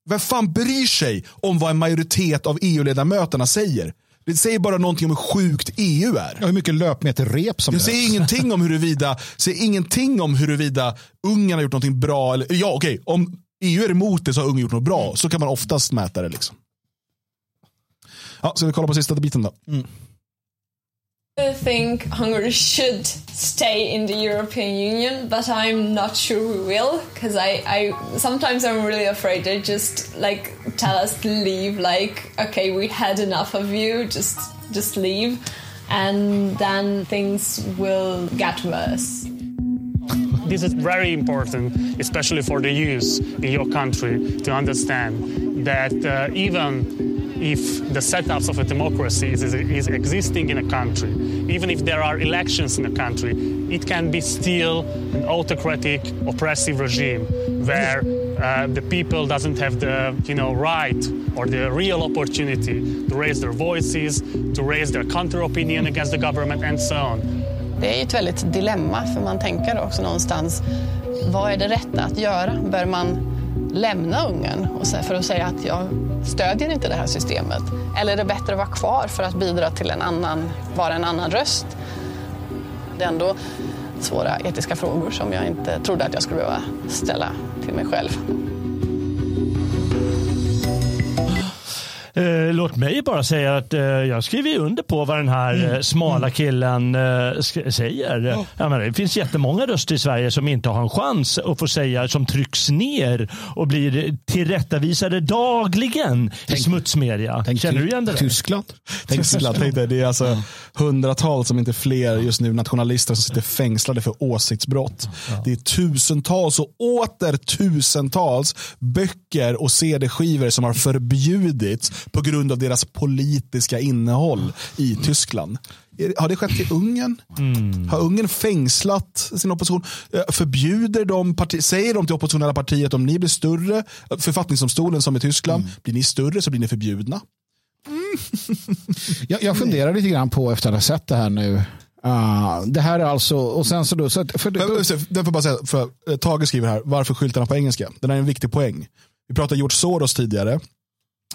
S1: Vem fan bryr sig om vad en majoritet av EU-ledamöterna säger? Det säger bara någonting om hur sjukt EU är.
S3: hur mycket löpmeter rep som
S1: Det säger ingenting om huruvida, säger ingenting om huruvida Ungern har gjort någonting bra. Eller, ja, okej, om EU är emot det så har Ungern gjort något bra. Så kan man oftast mäta det. Liksom. Ja, ska vi kolla på sista biten då?
S18: I think Hungary should stay in the European Union, but I'm not sure we will because I, I sometimes I'm really afraid they just like tell us to leave. Like, okay, we had enough of you, just just leave, and then things will get worse.
S4: This is very important, especially for the youth in your country, to understand that uh, even if the setups of a democracy is, is existing in a country, even if there are elections in a country, it can be still an autocratic, oppressive regime where uh, the people doesn't have the you know right or the real opportunity to raise their voices, to raise their counter opinion against the government, and so on.
S5: Det är ju ett väldigt dilemma för man tänker också någonstans vad är det rätta att göra? Bör man lämna Ungern och för att säga att jag stödjer inte det här systemet? Eller är det bättre att vara kvar för att bidra till en annan, vara en annan röst? Det är ändå svåra etiska frågor som jag inte trodde att jag skulle behöva ställa till mig själv.
S2: Låt mig bara säga att eh, jag skriver under på vad den här eh, smala killen eh, säger. Jag menar, det finns jättemånga röster i Sverige som inte har en chans att få säga, som trycks ner och blir tillrättavisade dagligen i smutsmedia. Känner du igen det?
S3: Tyskland.
S1: Tyskland, tänk dig, det är alltså hundratals, om inte fler, just nu nationalister som sitter fängslade för åsiktsbrott. Det är tusentals och åter tusentals böcker och CD-skivor som har förbjudits på grund av deras politiska innehåll i Tyskland. Har det skett i Ungern? Har Ungern fängslat sin opposition? Eh, Förbjuder de parti- säger de till oppositionella partier att om ni blir större, författningsdomstolen som i Tyskland, blir ni större så blir ni förbjudna.
S3: Jag, jag funderar lite grann på efter att ha sett det här nu. Ah, det här är alltså, och sen så då, så att, för,
S1: Men, men, Jag får bara säga, för eh, Tage skriver här, varför skyltarna på engelska? Den är en viktig poäng. Vi pratade George Soros tidigare.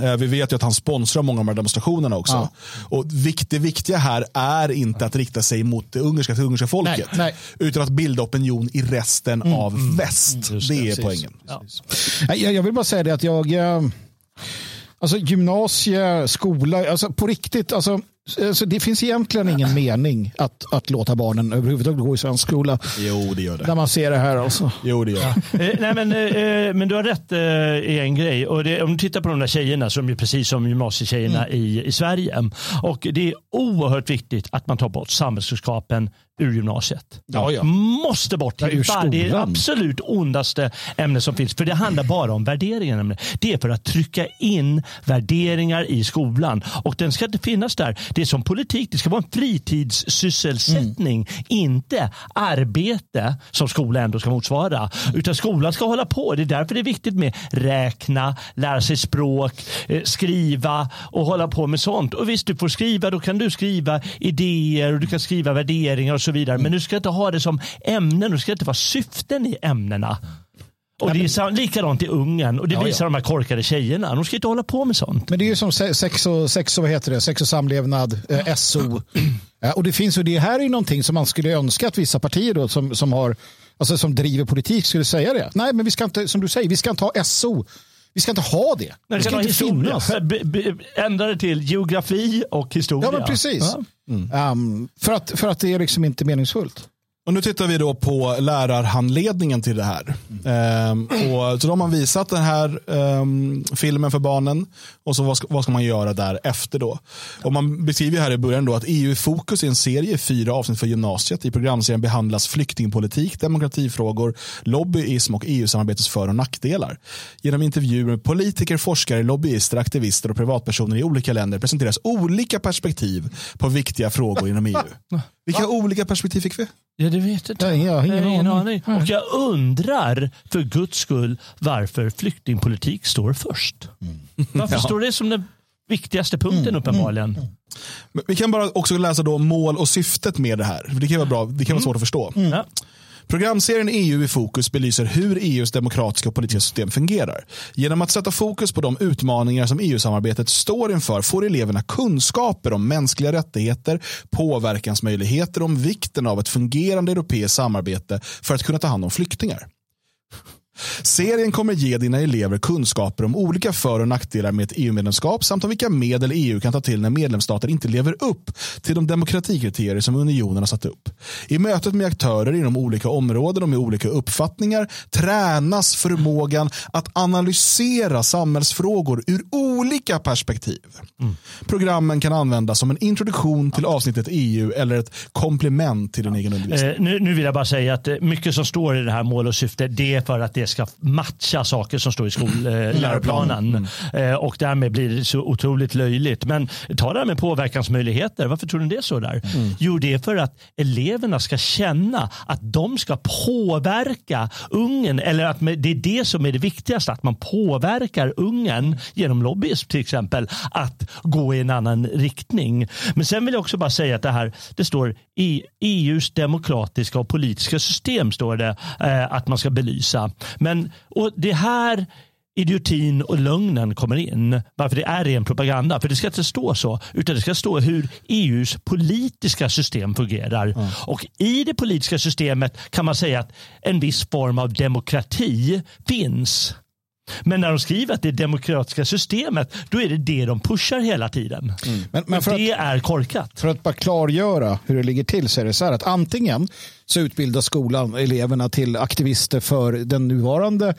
S1: Eh, Vi vet ju att han sponsrar många av de här demonstrationerna också.
S3: Ja.
S1: Och det viktiga här är inte att rikta sig mot det ungerska, det ungerska folket.
S3: Nej, nej.
S1: Utan att bilda opinion i resten av väst. det är
S3: precis.
S1: poängen.
S3: Nej, Jag, jag vill bara säga det att jag, eh, alltså gymnasie, skola, alltså på riktigt, alltså, alltså det finns egentligen ingen mening att, att låta barnen överhuvudtaget gå i svensk skola.
S1: Jo, det gör det.
S3: När man ser det här alltså.
S1: Jo, det gör
S2: Eh, nej, men, eh, men du har rätt eh, i en grej. Och det, om du tittar på de där tjejerna som är precis som gymnasietjejerna i, i Sverige. Och det är oerhört viktigt att man tar bort samhällskunskapen ur gymnasiet.
S3: Ja, ja.
S2: Måste bort.
S3: Ja, ur
S2: Bara- det är det
S3: skolan.
S2: absolut ondaste ämne som finns. För det handlar bara om värderingar. nämligen. Det är för att trycka in värderingar i skolan. Och den ska inte finnas där. Det är som politik. Det ska vara en fritidssysselsättning. Inte arbete som skola ändå ska motsvara. Utan skolan ska hålla på. Det är därför det är viktigt med räkna, lära sig språk, eh, skriva och hålla på med sånt. Och visst, du får skriva. Då kan du skriva idéer och du kan skriva värderingar och så vidare. Men du ska inte ha det som ämnen. Du ska inte vara syften i ämnena. Och det är likadant i Ungern och det
S3: Ja, ja.
S2: visar de här korkade tjejerna. De ska inte hålla på med sånt.
S3: Men det är ju som se- sex och, sex och, vad heter det? Sex och samlevnad, eh, SO. Ja, och det finns ju det här är ju någonting som man skulle önska att vissa partier då, som, som, har, alltså, som driver politik skulle säga det. Nej, men vi ska inte, som du säger, vi ska inte ha SO. Vi ska inte ha det.
S2: Nej,
S3: Det ska inte
S2: historia.
S3: finnas.
S2: Ändra det till geografi och historia.
S3: Ja, men precis.
S2: Ja.
S3: Um, för, att, för att det är liksom inte meningsfullt.
S1: Och nu tittar vi då på lärarhandledningen till det här. Ehm, och så då har man visat den här ehm, filmen för barnen och så vad ska, vad ska man göra därefter då? Och man beskriver här i början då att EU i fokus är en serie i fyra avsnitt för gymnasiet. I programserien behandlas flyktingpolitik, demokratifrågor, lobbyism och EU-samarbetets för och nackdelar. Genom intervjuer med politiker, forskare, lobbyister, aktivister och privatpersoner i olika länder presenteras olika perspektiv på viktiga frågor inom EU. Ah. Vilka olika perspektiv fick vi?
S2: Ja, det vet jag inte.
S3: jag har ingen
S2: Jag har
S3: aning.
S2: Och jag undrar för guds skull varför flyktingpolitik står först. Varför
S1: Ja.
S2: står det som den viktigaste punkten uppenbarligen?
S1: Men Vi kan bara också läsa då mål och syftet med det här. Det kan vara, bra, det kan vara svårt att förstå.
S2: Ja.
S1: Programserien EU i fokus belyser hur EUs demokratiska och politiska system fungerar. Genom att sätta fokus på de utmaningar som EU-samarbetet står inför får eleverna kunskaper om mänskliga rättigheter, påverkansmöjligheter och om vikten av ett fungerande europeiskt samarbete för att kunna ta hand om flyktingar. Serien kommer ge dina elever kunskaper om olika för och nackdelar med ett EU-medlemskap samt om vilka medel EU kan ta till när medlemsstater inte lever upp till de demokratikriterier som unionen har satt upp. I mötet med aktörer inom olika områden och med olika uppfattningar tränas förmågan att analysera samhällsfrågor ur olika perspektiv. Programmen kan användas som en introduktion till avsnittet EU eller ett komplement till din egen undervisning.
S2: Eh, nu, nu vill jag bara säga att eh, mycket som står i det här mål och syfte det är för att det ska matcha saker som står i skolläroplanen. Eh, och därmed blir det så otroligt löjligt. Men ta det här med påverkansmöjligheter. Varför tror ni det är så där? Jo, det är för att eleverna ska känna att de ska påverka ungen. Eller att det är det som är det viktigaste. Att man påverkar ungen genom lobbyism till exempel. Att gå i en annan riktning. Men sen vill jag också bara säga att det här, det står i EUs demokratiska och politiska system står det eh, att man ska belysa. Men och det här idiotin och lögnen kommer in. Varför det är ren propaganda. För det ska inte stå så. Utan det ska stå hur EUs politiska system fungerar. Och i det politiska systemet kan man säga att en viss form av demokrati finns. Men när de skriver att det är demokratiska systemet, då är det det de pushar hela tiden.
S3: Men, men för,
S2: det
S3: att,
S2: är korkat.
S3: för att bara klargöra hur det ligger till så är det så här att antingen så utbildar skolan eleverna till aktivister för den nuvarande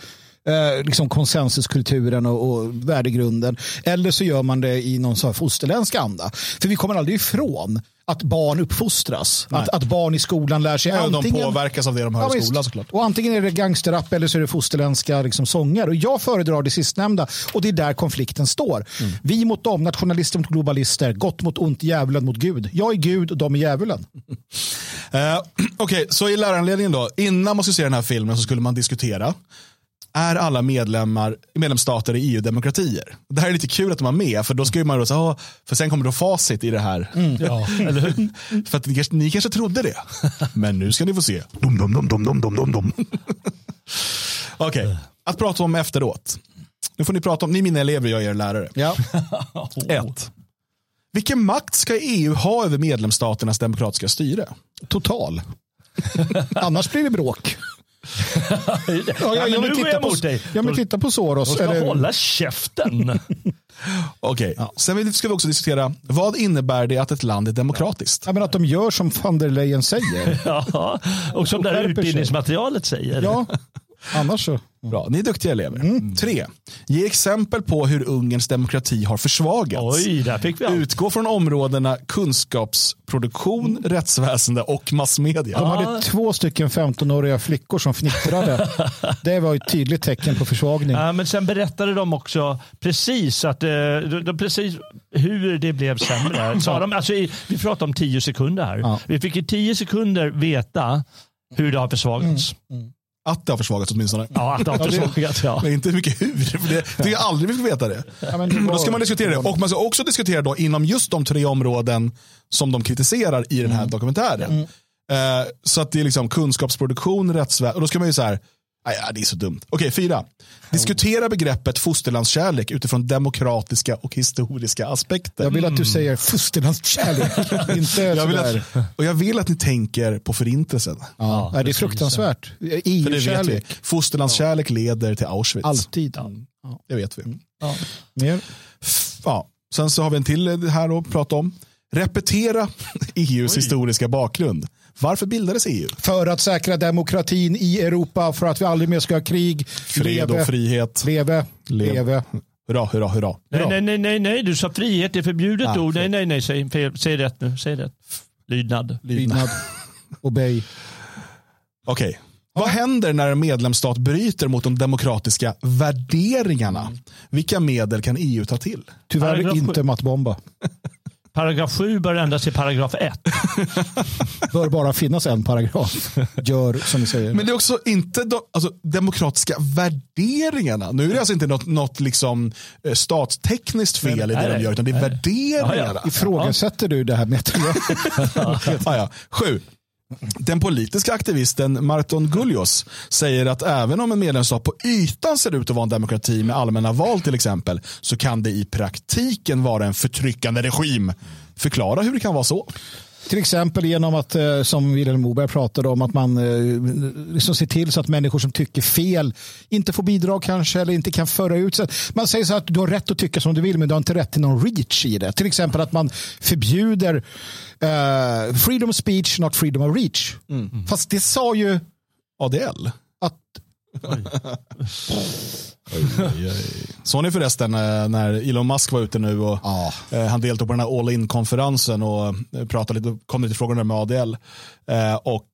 S3: eh, liksom konsensuskulturen och, och värdegrunden. Eller så gör man det i någon sån här fosterländsk anda. För vi kommer aldrig ifrån att barn uppfostras. Att, att barn i skolan lär sig
S1: Ja, och de
S3: antingen...
S1: påverkas av det de hör i
S3: visst.
S1: skolan såklart.
S3: Och antingen är det gangsterrap eller så är det fosterländska liksom, sånger. Och jag föredrar det sistnämnda och det är där konflikten står.
S1: Mm.
S3: Vi mot dem, nationalister mot globalister, gott mot ont, djävulen mot Gud. Jag är Gud och de är djävulen.
S1: Eh, Okej, så i läraranledningen då. Innan man skulle se den här filmen så skulle man diskutera. Är alla medlemmar, medlemsstater i EU-demokratier? Det här är lite kul att de har med, för då ska ju man då säga, "Ah, för sen kommer då facit i det här.
S2: Ja, eller hur?
S1: För att ni, kanske- ni kanske trodde det, men nu ska ni få se. Dum, dum, dum, dum, dum, dum, dum. Okej, att prata om efteråt. Nu får ni prata om, ni är mina elever, jag är er lärare.
S3: Ja.
S1: Ett. Vilken makt ska EU ha över medlemsstaternas demokratiska styre?
S3: Total. Annars blir det bråk. Ja,
S2: Ja,
S3: jag vill titta på,
S2: dig.
S3: jag vill titta på Soros.
S2: De ska
S3: eller-
S2: hålla käften.
S1: Okej, sen vill- ska vi också diskutera vad innebär det att ett land är demokratiskt?
S3: Ja, men att de gör som van der Leyen säger.
S2: ja, och som det här
S3: sig.
S2: utbildningsmaterialet säger.
S3: Ja, annars så.
S1: Bra, ni är duktiga elever. Tre, ge exempel på hur Ungerns demokrati har försvagats.
S2: Oj, där fick vi allt.
S1: Utgå från områdena kunskapsproduktion, rättsväsende och massmedia.
S3: De hade två stycken 15-åriga flickor som fnittrade. Det var ett tydligt tecken på försvagning.
S2: Ja, men sen berättade de också precis, att, eh, de, de, precis hur det blev sämre. Sa de, alltså, i- vi pratar om tio sekunder här. Vi fick i tio sekunder veta hur det har försvagats.
S1: Att det har försvagats åtminstone.
S2: Ja, att det har försvagats. Ja.
S1: Men inte mycket hur. För det, det är jag aldrig fick veta det.
S3: Ja, men det var-
S1: då ska man diskutera det. Och man ska också diskutera då inom just de tre områden som de kritiserar i den här dokumentären. Eh, så att det är liksom kunskapsproduktion, rättsväsende. Och då ska man ju så här, nej, ja, det är så dumt. Okej, fyra. Diskutera begreppet fosterlandskärlek utifrån demokratiska och historiska aspekter.
S3: Jag vill att du säger fosterlandskärlek. Inte
S1: jag vill att, och jag vill att ni tänker på förintelsen.
S3: Ja, det är fruktansvärt. EU-kärlek.
S1: Fosterlandskärlek leder till Auschwitz.
S3: Alltid.
S1: Det vet vi.
S3: Mer?
S1: Ja. Sen så har vi en till här att prata om. Repetera EUs historiska bakgrund. Varför bildades EU?
S3: För att säkra demokratin i Europa, för att vi aldrig mer ska ha krig.
S1: Fred och frihet.
S3: Leve. Leve.
S1: Hurra, hurra, hurra.
S2: Nej, nej, nej, nej, nej, du sa frihet, det är förbjudet ord. Nej, nej, nej, säg, säg rätt nu. Säg rätt. Lydnad.
S3: Lydnad. Obey.
S1: Okej. Vad händer när en medlemsstat bryter mot de demokratiska värderingarna? Vilka medel kan EU ta till?
S3: Tyvärr inte
S2: sju.
S3: mattbomba.
S2: Paragraf 7 bör ändras till paragraf 1.
S3: Bör bara finnas en paragraf. Gör som vi säger.
S1: Men det är också inte de alltså, demokratiska värderingarna. Nu är det alltså inte något, något liksom, eh, statstekniskt fel i det
S3: Nej,
S1: de
S3: nej.
S1: gör, utan det är värderingarna.
S3: Ifrågasätter du det här materialet?
S1: ah, ja. Sju. Den politiska aktivisten Marton Gullios säger att även om en medlemsstat på ytan ser ut att vara en demokrati med allmänna val till exempel, så kan det i praktiken vara en förtryckande regim. Förklara hur det kan vara så.
S3: Till exempel genom att, eh, som Vilhelm Moberg pratade om, att man eh, liksom ser till så att människor som tycker fel inte får bidrag kanske eller inte kan föra ut sig. Man säger så att du har rätt att tycka som du vill men du har inte rätt till någon reach i det. Till exempel att man förbjuder eh, freedom of speech, not freedom of reach. Fast det sa ju
S1: ADL. Såg ni förresten eh, när Elon Musk var ute nu och eh, han deltog på den här all in-konferensen och eh, pratade lite, kom lite frågor med ADL. Och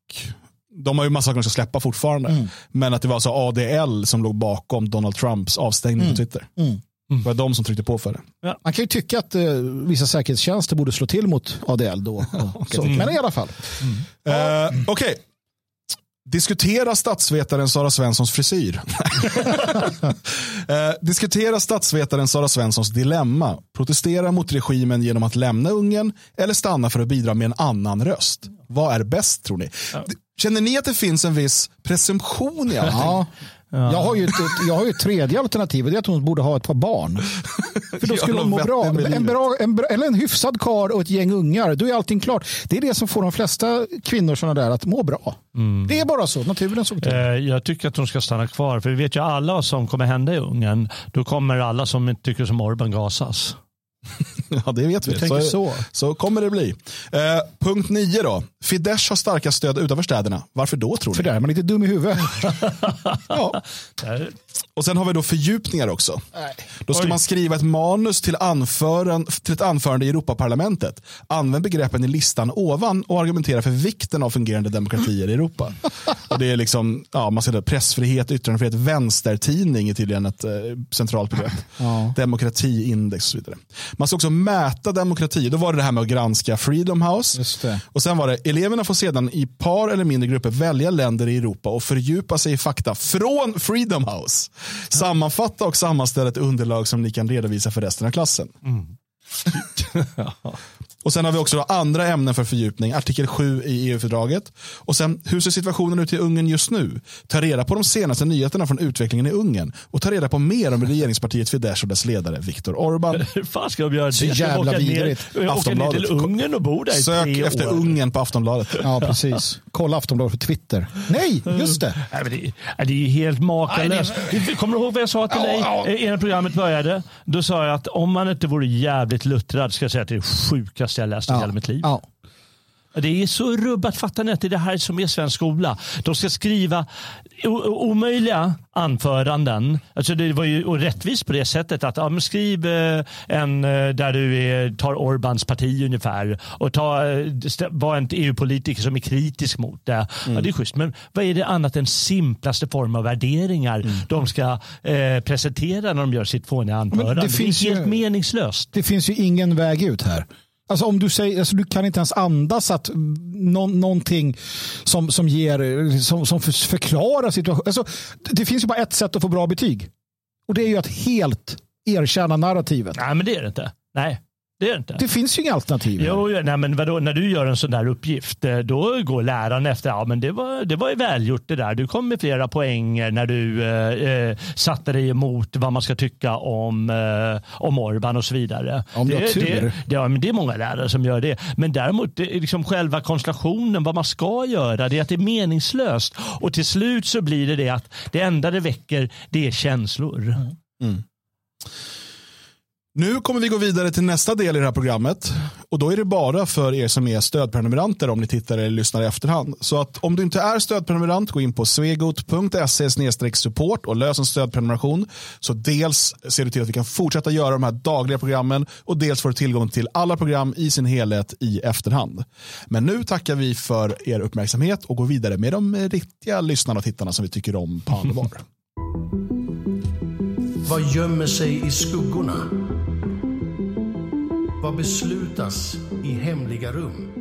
S1: de har ju massa saker de ska släppa fortfarande.
S3: Mm.
S1: Men att det var alltså ADL som låg bakom Donald Trumps avstängning
S3: Mm.
S1: på Twitter.
S3: Mm.
S1: Det var de som tryckte på för det.
S3: Man kan ju tycka att eh, vissa säkerhetstjänster borde slå till mot ADL då. Så,
S1: Mm.
S3: Men i alla fall.
S1: Eh, Okej. Diskutera statsvetaren Sara Svenssons frisyr. eh, diskutera statsvetaren Sara Svenssons dilemma. Protestera mot regimen genom att lämna Ungern eller stanna för att bidra med en annan röst. Vad är bäst tror ni? Känner ni att det finns en viss presumtion i allting?
S3: Ja. Jag, har ju ett, jag har ju ett tredje alternativ och det är att hon borde ha ett par barn. För då skulle hon må bra. En bra, en bra. Eller en hyfsad kar och ett gäng ungar. Då är allting klart. Det är det som får de flesta kvinnor såna där att må bra. Det är bara så. Naturen såg till.
S2: Eh, Jag tycker att de ska stanna kvar. För vi vet ju alla vad som kommer hända i Ungern. Då kommer alla som inte tycker som Orban gasas.
S1: Ja, det vet vi.
S3: Du tänker
S1: så,
S3: så.
S1: så kommer det bli. Eh, punkt nio då. Fidesz har starka stöd utanför städerna. Varför då tror ni?
S3: För där är man lite dum i huvudet.
S1: Ja. Och sen har vi då fördjupningar också. Då ska
S3: Oj.
S1: man skriva ett manus till, anföran, till ett anförande i Europaparlamentet. Använd begreppen i listan ovan och argumentera för vikten av fungerande demokratier i Europa. och det är liksom, ja, man ska säga pressfrihet, yttrandefrihet, vänstertidning är tydligen ett eh, centralt begrepp.
S3: Ja.
S1: Demokratiindex och så vidare. Man ska också mäta demokrati. Då var det det här med att granska Freedom House. Och sen var det, eleverna får sedan i par eller mindre grupper välja länder i Europa och fördjupa sig i fakta från Freedom House. Sammanfatta och sammanställa ett underlag som ni kan redovisa för resten av klassen. Och sen har vi också då andra ämnen för fördjupning, artikel 7 i EU-fördraget. Och sen, hur ser situationen ut i Ungern just nu? Ta reda på de senaste nyheterna från utvecklingen i Ungern och ta reda på mer om regeringspartiet Fidesz och dess ledare Viktor Orbán.
S2: Hur fan ska de göra det?
S3: Så
S2: de
S3: jävla
S2: ner,
S3: vidrigt.
S2: åka ner till. Ungern och bo där i
S1: Sök
S2: tre
S1: efter
S2: år?
S1: Ungern på Aftonbladet.
S3: Ja, precis. Kolla Aftonbladet på Twitter. Nej, just det.
S2: Nej, men det, är- det är ju helt makalöst. Kommer du ihåg vad jag sa till dig eh, innan programmet började? Då sa jag att om man inte vore jävligt luttrad ska jag säga att det är det sjukaste jag läst i hela mitt liv.
S3: Ja.
S2: Det är så rubbat. Fattar ni att det är det här som är svensk skola? De ska skriva omöjliga anföranden. Alltså det var ju rättvist på det sättet att ja, men skriv eh, en eh, där du är, tar Orbans parti ungefär och ta, eh, var en EU-politiker som är kritisk mot det. Ja, det är schysst. Men vad är det annat än simplaste form av värderingar de ska eh, presentera när de gör sitt fåniga anförande? Det,
S3: finns
S2: är
S3: ju-
S2: helt meningslöst.
S3: Det finns ju ingen väg ut här. Alltså om du säger, alltså du kan inte ens andas att nå, någonting som, som, ger, som, som förklarar situationen. Alltså, det finns ju bara ett sätt att få bra betyg. Och det är ju att helt erkänna narrativet.
S2: Nej, men det är det inte. Nej, det är inte.
S3: Det finns ju inga alternativ.
S2: Jo, nej, men vadå, när du gör en sån där uppgift, eh, då går läraren efter, ja men det var, det var ju välgjort det där. Du kom med flera poänger när du eh, eh, satte dig emot vad man ska tycka om, eh, om Orban och så vidare.
S3: Om du
S2: det,
S3: har tur.
S2: Det, det, ja, men det är många lärare som gör det. Men däremot, det liksom själva konstellationen, vad man ska göra, det är att det är meningslöst. Och till slut så blir det det att det enda det väcker, det är känslor.
S1: Nu kommer vi gå vidare till nästa del i det här programmet. Och då är det bara för er som är stödprenumeranter om ni tittar eller lyssnar i efterhand. Så att om du inte är stödprenumerant, gå in på svegot.se support och lös en stödprenumeration. Så dels ser du till att vi kan fortsätta göra de här dagliga programmen och dels får du tillgång till alla program i sin helhet i efterhand. Men nu tackar vi för er uppmärksamhet och går vidare med de riktiga lyssnarna och tittarna som vi tycker om på allvar.
S17: Vad gömmer sig i skuggorna? Vad beslutas i hemliga rum?